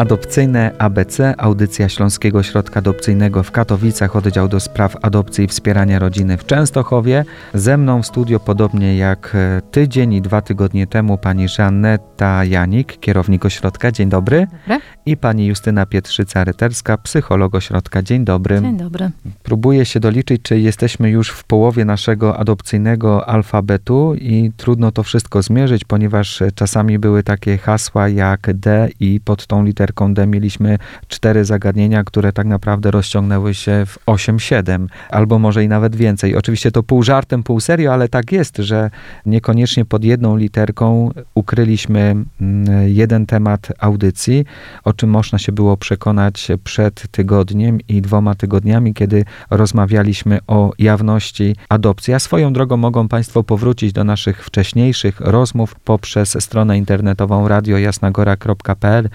Adopcyjne ABC, audycja Śląskiego Ośrodka Adopcyjnego w Katowicach, oddział do spraw adopcji i wspierania rodziny w Częstochowie. Ze mną w studio, podobnie jak e, tydzień i dwa tygodnie temu, pani Żaneta Janik, kierownik ośrodka. Dzień dobry. Dobry. I pani Justyna Pietrzyca-Ryterska, psycholog ośrodka. Dzień dobry. Dzień dobry. Próbuję się doliczyć, czy jesteśmy już w połowie naszego adopcyjnego alfabetu i trudno to wszystko zmierzyć, ponieważ e, czasami były takie hasła jak D i pod tą literką D mieliśmy cztery zagadnienia, które tak naprawdę rozciągnęły się w 8-7, albo może i nawet więcej. Oczywiście to pół żartem, pół serio, ale tak jest, że niekoniecznie pod jedną literką ukryliśmy mm, jeden temat audycji, o czym można się było przekonać przed tygodniem i dwoma tygodniami, kiedy rozmawialiśmy o jawności adopcji. A swoją drogą mogą Państwo powrócić do naszych wcześniejszych rozmów poprzez stronę internetową radiojasnagora.pl,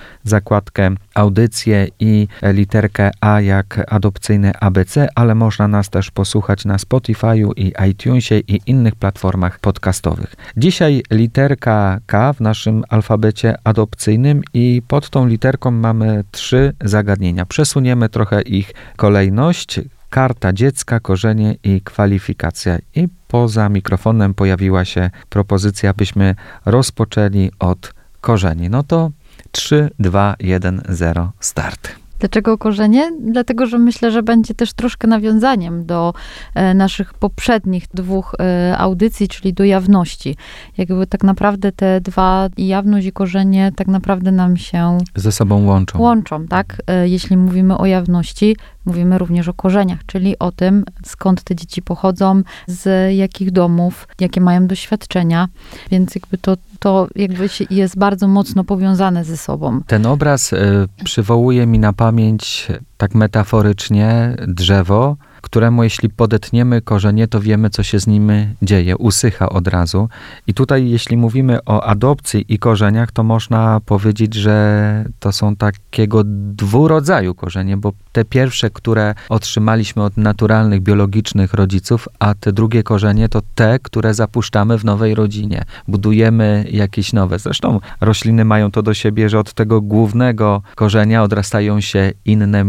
zakładkę audycje i literkę A jak adopcyjne ABC, ale można nas też posłuchać na Spotify'u i iTunesie i innych platformach podcastowych. Dzisiaj literka K w naszym alfabecie adopcyjnym i pod tą literką mamy trzy zagadnienia. Przesuniemy trochę ich kolejność. Karta dziecka, korzenie i kwalifikacja. I poza mikrofonem pojawiła się propozycja, byśmy rozpoczęli od korzeni. No to 3, 2, 1, 0, start. Dlaczego korzenie? Dlatego, że myślę, że będzie też troszkę nawiązaniem do e, naszych poprzednich dwóch e, audycji, czyli do jawności. Jakby tak naprawdę te dwa, i jawność i korzenie, tak naprawdę nam się Ze sobą łączą. łączą, tak? E, jeśli mówimy o jawności, mówimy również o korzeniach, czyli o tym, skąd te dzieci pochodzą, z jakich domów, jakie mają doświadczenia, więc jakby to, to jakby jest bardzo mocno powiązane ze sobą. Ten obraz y, przywołuje mi na pamięć tak metaforycznie drzewo, któremu jeśli podetniemy korzenie, to wiemy, co się z nim dzieje, usycha od razu. I tutaj, jeśli mówimy o adopcji i korzeniach, to można powiedzieć, że to są takiego dwu rodzaju korzenie, bo te pierwsze, które otrzymaliśmy od naturalnych, biologicznych rodziców, a te drugie korzenie to te, które zapuszczamy w nowej rodzinie. Budujemy jakieś nowe. Zresztą rośliny mają to do siebie, że od tego głównego korzenia odrastają się inne,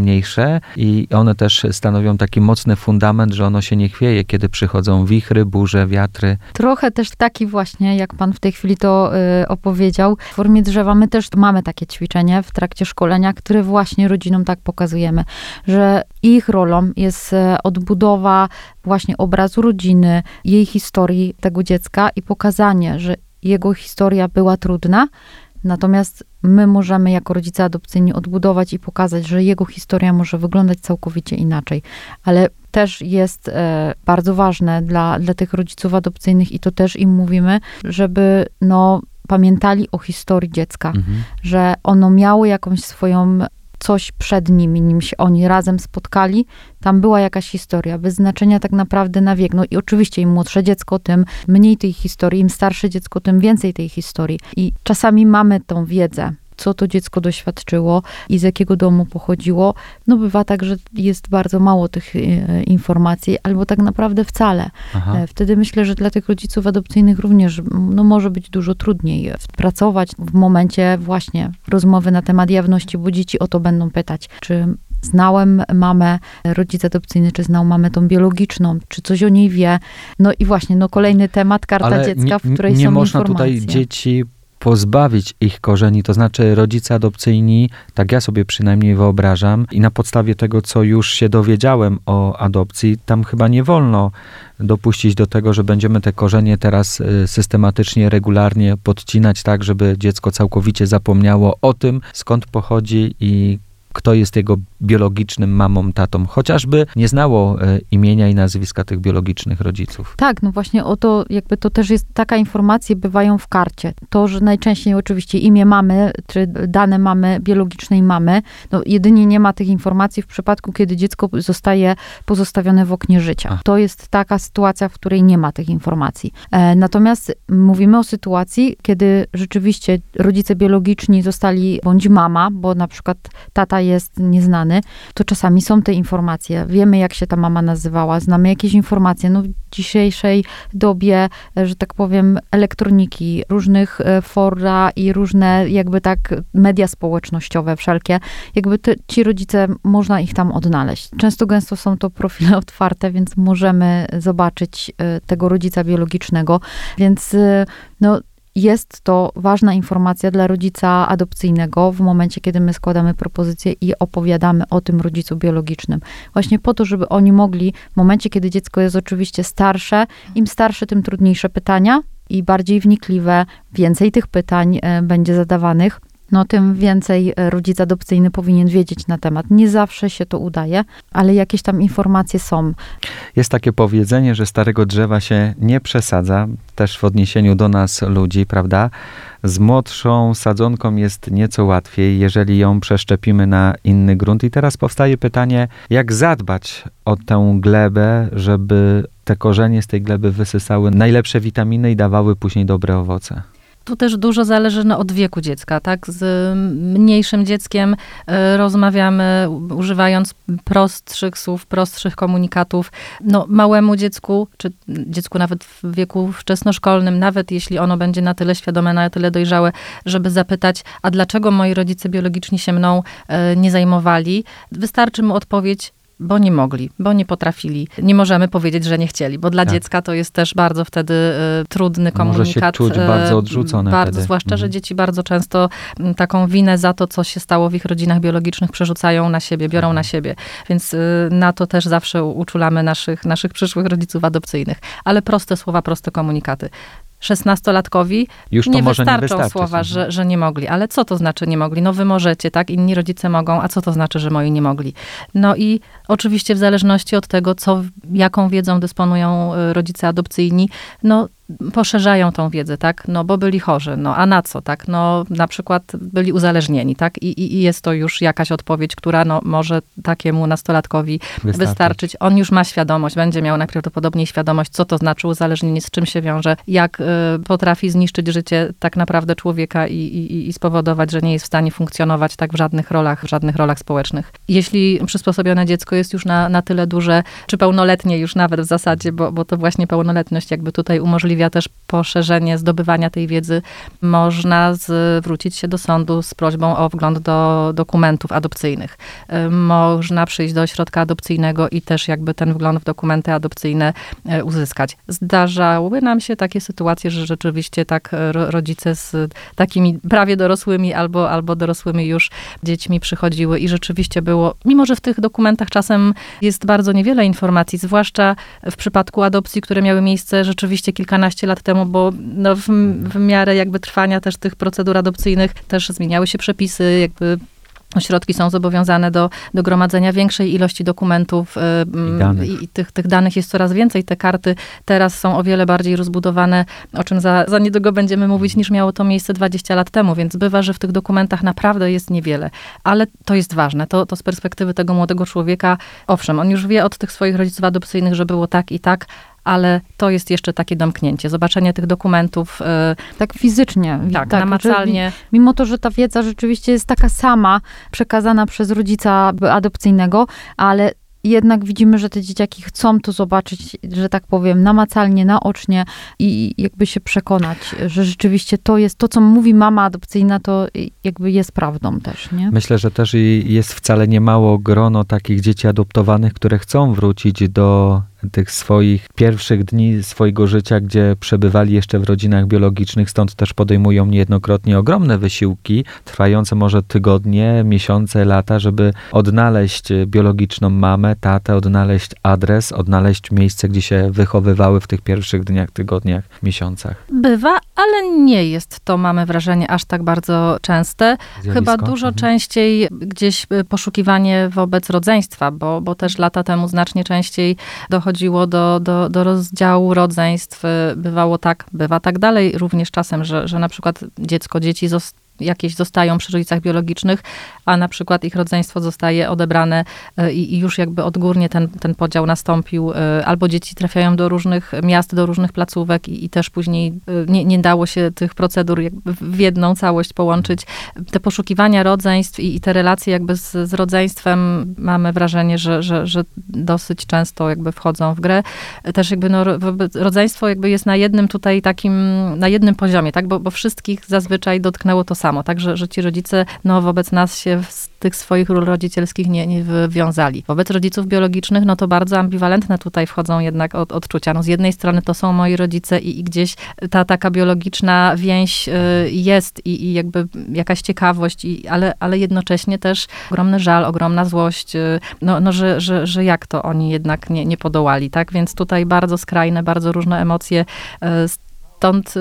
i one też stanowią taki mocny fundament, że ono się nie chwieje, kiedy przychodzą wichry, burze, wiatry. Trochę też taki właśnie, jak pan w tej chwili to y, opowiedział, w formie drzewa my też mamy takie ćwiczenie w trakcie szkolenia, które właśnie rodzinom tak pokazujemy, że ich rolą jest e, odbudowa właśnie obrazu rodziny, jej historii tego dziecka i pokazanie, że jego historia była trudna, Natomiast my możemy jako rodzice adopcyjni odbudować i pokazać, że jego historia może wyglądać całkowicie inaczej. Ale też jest e, bardzo ważne dla, dla tych rodziców adopcyjnych i to też im mówimy, żeby no, pamiętali o historii dziecka, Mhm. że ono miało jakąś swoją coś przed nimi, nim się oni razem spotkali, tam była jakaś historia, bez znaczenia tak naprawdę na wiek. No i oczywiście im młodsze dziecko, tym mniej tej historii, im starsze dziecko, tym więcej tej historii. I czasami mamy tą wiedzę, co to dziecko doświadczyło i z jakiego domu pochodziło. No bywa tak, że jest bardzo mało tych e, informacji, albo tak naprawdę wcale. Aha. E, Wtedy myślę, że dla tych rodziców adopcyjnych również no, może być dużo trudniej pracować w momencie właśnie rozmowy na temat jawności, bo dzieci o to będą pytać, czy znałem mamę, rodzic adopcyjny, czy znał mamę tą biologiczną, czy coś o niej wie. No i właśnie, no kolejny temat, karta Ale dziecka, w nie, której nie są można informacje. tutaj dzieci pozbawić ich korzeni, to znaczy rodzice adopcyjni, tak ja sobie przynajmniej wyobrażam i na podstawie tego, co już się dowiedziałem o adopcji, tam chyba nie wolno dopuścić do tego, że będziemy te korzenie teraz y, systematycznie, regularnie podcinać tak, żeby dziecko całkowicie zapomniało o tym, skąd pochodzi i kto jest jego biologicznym mamą, tatą, chociażby nie znało e, imienia i nazwiska tych biologicznych rodziców. Tak, no właśnie o to, jakby to też jest, taka informacje bywają w karcie. To, że najczęściej oczywiście imię mamy, czy dane mamy, biologicznej mamy, no jedynie nie ma tych informacji w przypadku, kiedy dziecko zostaje pozostawione w oknie życia. Ach. To jest taka sytuacja, w której nie ma tych informacji. E, natomiast mówimy o sytuacji, kiedy rzeczywiście rodzice biologiczni zostali, bądź mama, bo na przykład tata jest nieznany, to czasami są te informacje. Wiemy, jak się ta mama nazywała, znamy jakieś informacje. No, w dzisiejszej dobie, że tak powiem, elektroniki, różnych e, fora i różne jakby tak media społecznościowe wszelkie, jakby te, ci rodzice, można ich tam odnaleźć. Często gęsto są to profile otwarte, więc możemy zobaczyć e, tego rodzica biologicznego, więc e, no jest to ważna informacja dla rodzica adopcyjnego w momencie, kiedy my składamy propozycję i opowiadamy o tym rodzicu biologicznym. Właśnie po to, żeby oni mogli, w momencie, kiedy dziecko jest oczywiście starsze, im starsze, tym trudniejsze pytania i bardziej wnikliwe, więcej tych pytań e, będzie zadawanych no tym więcej e, rodzic adopcyjny powinien wiedzieć na temat. Nie zawsze się to udaje, ale jakieś tam informacje są. Jest takie powiedzenie, że starego drzewa się nie przesadza, też w odniesieniu do nas ludzi, prawda? Z młodszą sadzonką jest nieco łatwiej, jeżeli ją przeszczepimy na inny grunt. I teraz powstaje pytanie, jak zadbać o tę glebę, żeby te korzenie z tej gleby wysysały najlepsze witaminy i dawały później dobre owoce? Tu też dużo zależy no, od wieku dziecka, tak? Z mniejszym dzieckiem y, rozmawiamy używając prostszych słów, prostszych komunikatów. No, małemu dziecku, czy dziecku nawet w wieku wczesnoszkolnym, nawet jeśli ono będzie na tyle świadome, na tyle dojrzałe, żeby zapytać, a dlaczego moi rodzice biologiczni się mną y, nie zajmowali, wystarczy mu odpowiedź, bo nie mogli, bo nie potrafili. Nie możemy powiedzieć, że nie chcieli, bo dla tak. dziecka to jest też bardzo wtedy y, trudny komunikat. Może się czuć bardzo odrzucone Bardzo, wtedy. zwłaszcza, mhm. że dzieci bardzo często m, taką winę za to, co się stało w ich rodzinach biologicznych, przerzucają na siebie, biorą mhm. na siebie. Więc y, na to też zawsze uczulamy naszych, naszych przyszłych rodziców adopcyjnych. Ale proste słowa, proste komunikaty szesnastolatkowi Już nie wystarczą nie słowa, że, że nie mogli. Ale co to znaczy nie mogli? No wy możecie, tak? Inni rodzice mogą, a co to znaczy, że moi nie mogli? No i oczywiście w zależności od tego, co, jaką wiedzą dysponują y, rodzice adopcyjni, no poszerzają tą wiedzę, tak? No bo byli chorzy, no a na co, tak? No na przykład byli uzależnieni, tak? I, i, i jest to już jakaś odpowiedź, która no, może takiemu nastolatkowi wystarczyć. wystarczyć. On już ma świadomość, będzie miał najprawdopodobniej świadomość, co to znaczy uzależnienie, z czym się wiąże, jak y, potrafi zniszczyć życie tak naprawdę człowieka i, i, i spowodować, że nie jest w stanie funkcjonować tak w żadnych rolach, w żadnych rolach społecznych. Jeśli przysposobione dziecko jest już na, na tyle duże, czy pełnoletnie już nawet w zasadzie, bo, bo to właśnie pełnoletność jakby tutaj umożliwia umożliwia też poszerzenie zdobywania tej wiedzy, można zwrócić się do sądu z prośbą o wgląd do dokumentów adopcyjnych. Y, można przyjść do ośrodka adopcyjnego i też jakby ten wgląd w dokumenty adopcyjne y, uzyskać. Zdarzały nam się takie sytuacje, że rzeczywiście tak rodzice z takimi prawie dorosłymi albo, albo dorosłymi już dziećmi przychodziły i rzeczywiście było, mimo że w tych dokumentach czasem jest bardzo niewiele informacji, zwłaszcza w przypadku adopcji, które miały miejsce rzeczywiście kilkanaście kilkanaście lat temu, bo no, w, w miarę jakby trwania też tych procedur adopcyjnych też zmieniały się przepisy, jakby Ośrodki są zobowiązane do, do gromadzenia większej ilości dokumentów y, i, i, tych, tych danych jest coraz więcej. Te karty teraz są o wiele bardziej rozbudowane, o czym za, za niedługo będziemy mówić, niż miało to miejsce 20 lat temu, więc bywa, że w tych dokumentach naprawdę jest niewiele. Ale to jest ważne. To, to z perspektywy tego młodego człowieka, owszem, on już wie od tych swoich rodziców adopcyjnych, że było tak i tak, ale to jest jeszcze takie domknięcie, zobaczenie tych dokumentów. E, tak fizycznie. Tak, tak namacalnie. Mimo to, że ta wiedza rzeczywiście jest taka sama, przekazana przez rodzica adopcyjnego, ale jednak widzimy, że te dzieciaki chcą to zobaczyć, że tak powiem, namacalnie, naocznie i jakby się przekonać, że rzeczywiście to jest, to co mówi mama adopcyjna, to jakby jest prawdą też, nie? Myślę, że też jest wcale nie mało grono takich dzieci adoptowanych, które chcą wrócić do tych swoich pierwszych dni swojego życia, gdzie przebywali jeszcze w rodzinach biologicznych, stąd też podejmują niejednokrotnie ogromne wysiłki, trwające może tygodnie, miesiące, lata, żeby odnaleźć biologiczną mamę, tatę, odnaleźć adres, odnaleźć miejsce, gdzie się wychowywały w tych pierwszych dniach, tygodniach, miesiącach. Bywa, ale nie jest to, mamy wrażenie, aż tak bardzo częste. Zjawisko? Chyba dużo mhm. częściej gdzieś poszukiwanie wobec rodzeństwa, bo, bo też lata temu znacznie częściej dochodzi dochodziło do, do, do rozdziału rodzeństw. Bywało tak, bywa tak dalej również czasem, że, że na przykład dziecko, dzieci jakieś zostają przy rodzicach biologicznych, a na przykład ich rodzeństwo zostaje odebrane e, i, i już jakby odgórnie ten, ten podział nastąpił, e, albo dzieci trafiają do różnych miast, do różnych placówek i, i też później e, nie, nie dało się tych procedur w jedną całość połączyć. Te poszukiwania rodzeństw i, i te relacje jakby z, z rodzeństwem mamy wrażenie, że, że, że dosyć często jakby wchodzą w grę. Też jakby no, rodzeństwo jakby jest na jednym tutaj takim, na jednym poziomie, tak, bo, bo wszystkich zazwyczaj dotknęło to samo, tak, że, że ci rodzice no wobec nas się z tych swoich ról rodzicielskich nie, nie wywiązali. Wobec rodziców biologicznych, no to bardzo ambiwalentne tutaj wchodzą jednak od, odczucia. No z jednej strony to są moi rodzice i, i gdzieś ta taka biologiczna więź y, jest i, i jakby jakaś ciekawość, i, ale, ale jednocześnie też ogromny żal, ogromna złość, y, no, no że, że, że jak to oni jednak nie, nie podołali, tak? Więc tutaj bardzo skrajne, bardzo różne emocje y, Stąd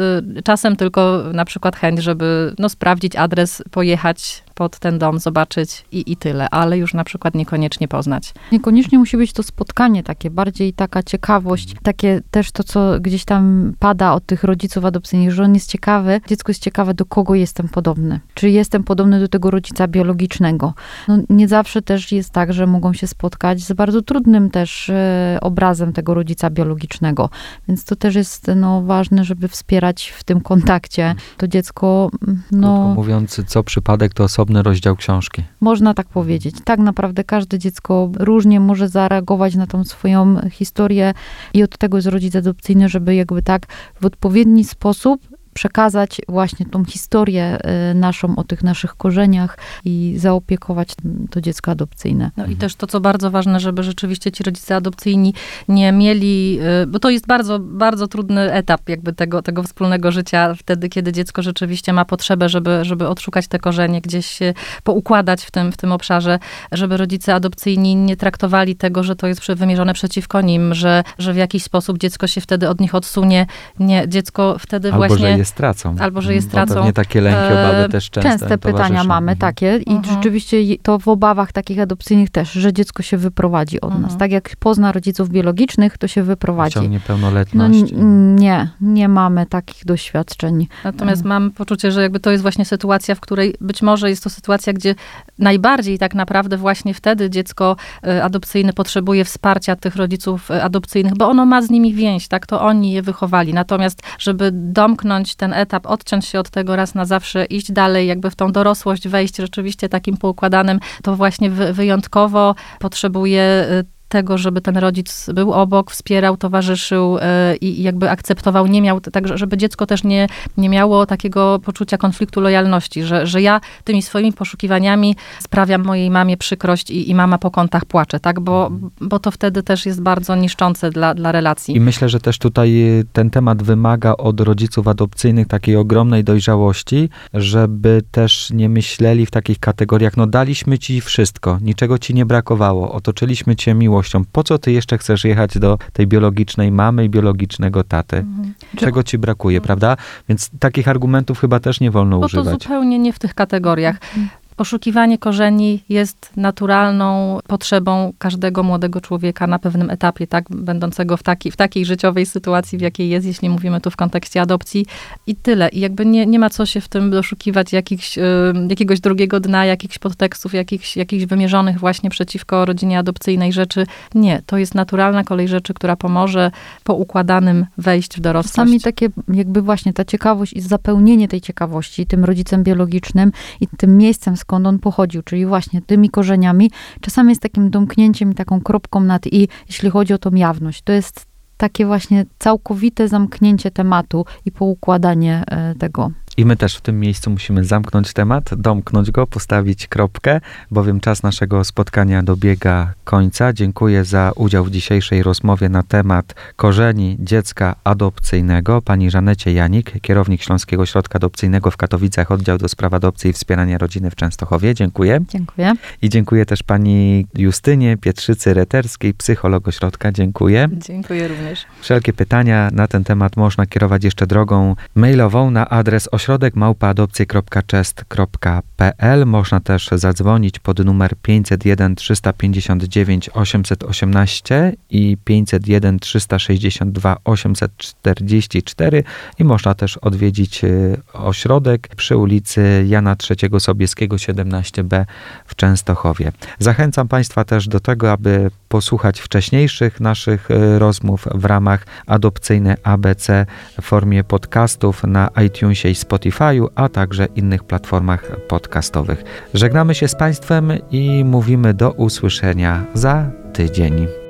czasem tylko na przykład chęć, żeby no, sprawdzić adres, pojechać pod ten dom, zobaczyć i, i tyle, ale już na przykład niekoniecznie poznać. Niekoniecznie musi być to spotkanie takie, bardziej taka ciekawość, takie też to, co gdzieś tam pada od tych rodziców adopcyjnych, że on jest ciekawy, dziecko jest ciekawe, do kogo jestem podobny. Czy jestem podobny do tego rodzica biologicznego. No, nie zawsze też jest tak, że mogą się spotkać z bardzo trudnym też e, obrazem tego rodzica biologicznego. Więc to też jest no, ważne, żeby wspierać w tym kontakcie to dziecko. No, Krótko mówiąc, co przypadek, to osoba osobny rozdział książki. Można tak powiedzieć. Tak naprawdę każde dziecko różnie może zareagować na tą swoją historię i od tego jest rodzic adopcyjny, żeby jakby tak w odpowiedni sposób przekazać właśnie tą historię y, naszą o tych naszych korzeniach i zaopiekować to dziecko adopcyjne. No i też to, co bardzo ważne, żeby rzeczywiście ci rodzice adopcyjni nie mieli, y, bo to jest bardzo, bardzo trudny etap jakby tego, tego wspólnego życia, wtedy, kiedy dziecko rzeczywiście ma potrzebę, żeby, żeby odszukać te korzenie, gdzieś się poukładać w tym, w tym obszarze, żeby rodzice adopcyjni nie traktowali tego, że to jest wymierzone przeciwko nim, że, że w jakiś sposób dziecko się wtedy od nich odsunie. Nie, dziecko wtedy Albo, właśnie je stracą. Albo, że je stracą. Nie takie lęki, obawy e, też często Częste pytania mamy mhm. takie i uh-huh. rzeczywiście to w obawach takich adopcyjnych też, że dziecko się wyprowadzi od nas. Tak jak pozna rodziców biologicznych, to się wyprowadzi. Ciągnie pełnoletność. No, nie, nie mamy takich doświadczeń. Natomiast um. mam poczucie, że jakby to jest właśnie sytuacja, w której być może jest to sytuacja, gdzie najbardziej tak naprawdę właśnie wtedy dziecko e, adopcyjne potrzebuje wsparcia tych rodziców e, adopcyjnych, bo ono ma z nimi więź, tak? To oni je wychowali. Natomiast, żeby domknąć ten etap, odciąć się od tego raz na zawsze, iść dalej, jakby w tą dorosłość wejść rzeczywiście takim poukładanym, to właśnie wyjątkowo potrzebuje y, tego, żeby ten rodzic był obok, wspierał, towarzyszył e, i jakby akceptował, nie miał, tak żeby dziecko też nie, nie miało takiego poczucia konfliktu lojalności, że, że ja tymi swoimi poszukiwaniami sprawiam mojej mamie przykrość i, i mama po kątach płacze, tak, bo, bo to wtedy też jest bardzo niszczące dla, dla relacji. I myślę, że też tutaj ten temat wymaga od rodziców adopcyjnych takiej ogromnej dojrzałości, żeby też nie myśleli w takich kategoriach, no daliśmy ci wszystko, niczego ci nie brakowało, otoczyliśmy cię miłością, miłością. Po co ty jeszcze chcesz jechać do tej biologicznej mamy i biologicznego taty? Mhm. Czego ci brakuje, mhm. prawda? Więc takich argumentów chyba też nie wolno Bo używać. to zupełnie nie w tych kategoriach. Mhm. Poszukiwanie korzeni jest naturalną potrzebą każdego młodego człowieka na pewnym etapie, tak, będącego w, taki, w takiej życiowej sytuacji, w jakiej jest, jeśli mówimy tu w kontekście adopcji. I tyle. I jakby nie, nie ma co się w tym doszukiwać jakichś, y, jakiegoś drugiego dna, jakichś podtekstów, jakichś, jakichś wymierzonych właśnie przeciwko rodzinie adopcyjnej rzeczy. Nie, to jest naturalna kolej rzeczy, która pomoże po układanym wejść w dorosłość. Czasami takie jakby właśnie ta ciekawość i zapełnienie tej ciekawości tym rodzicem biologicznym i tym miejscem, skąd on pochodził, czyli właśnie tymi korzeniami, czasami jest takim domknięciem i taką kropką nad i, jeśli chodzi o tą jawność. To jest takie właśnie całkowite zamknięcie tematu i poukładanie e, tego. I my też w tym miejscu musimy zamknąć temat, domknąć go, postawić kropkę, bowiem czas naszego spotkania dobiega końca. Dziękuję za udział w dzisiejszej rozmowie na temat korzeni dziecka adopcyjnego. Pani Żanecie Janik, kierownik Śląskiego Ośrodka Adopcyjnego w Katowicach, oddział do spraw adopcji i wspierania rodziny w Częstochowie. Dziękuję. Dziękuję. I dziękuję też pani Justynie Pietrzycy-Reterskiej, psycholog ośrodka. Dziękuję. Dziękuję również. Wszelkie pytania na ten temat można kierować jeszcze drogą mailową na adres 8 ośrodek małpaadopcje.chest.pl. Można też zadzwonić pod numer 501 359 818 i 501 362 844 i można też odwiedzić y, ośrodek przy ulicy Jana III Sobieskiego 17b w Częstochowie. Zachęcam Państwa też do tego, aby posłuchać wcześniejszych naszych y, rozmów w ramach adopcyjnej ABC w formie podcastów na iTunesie i Spotify'u, a także innych platformach podcastowych. Żegnamy się z Państwem i mówimy do usłyszenia za tydzień.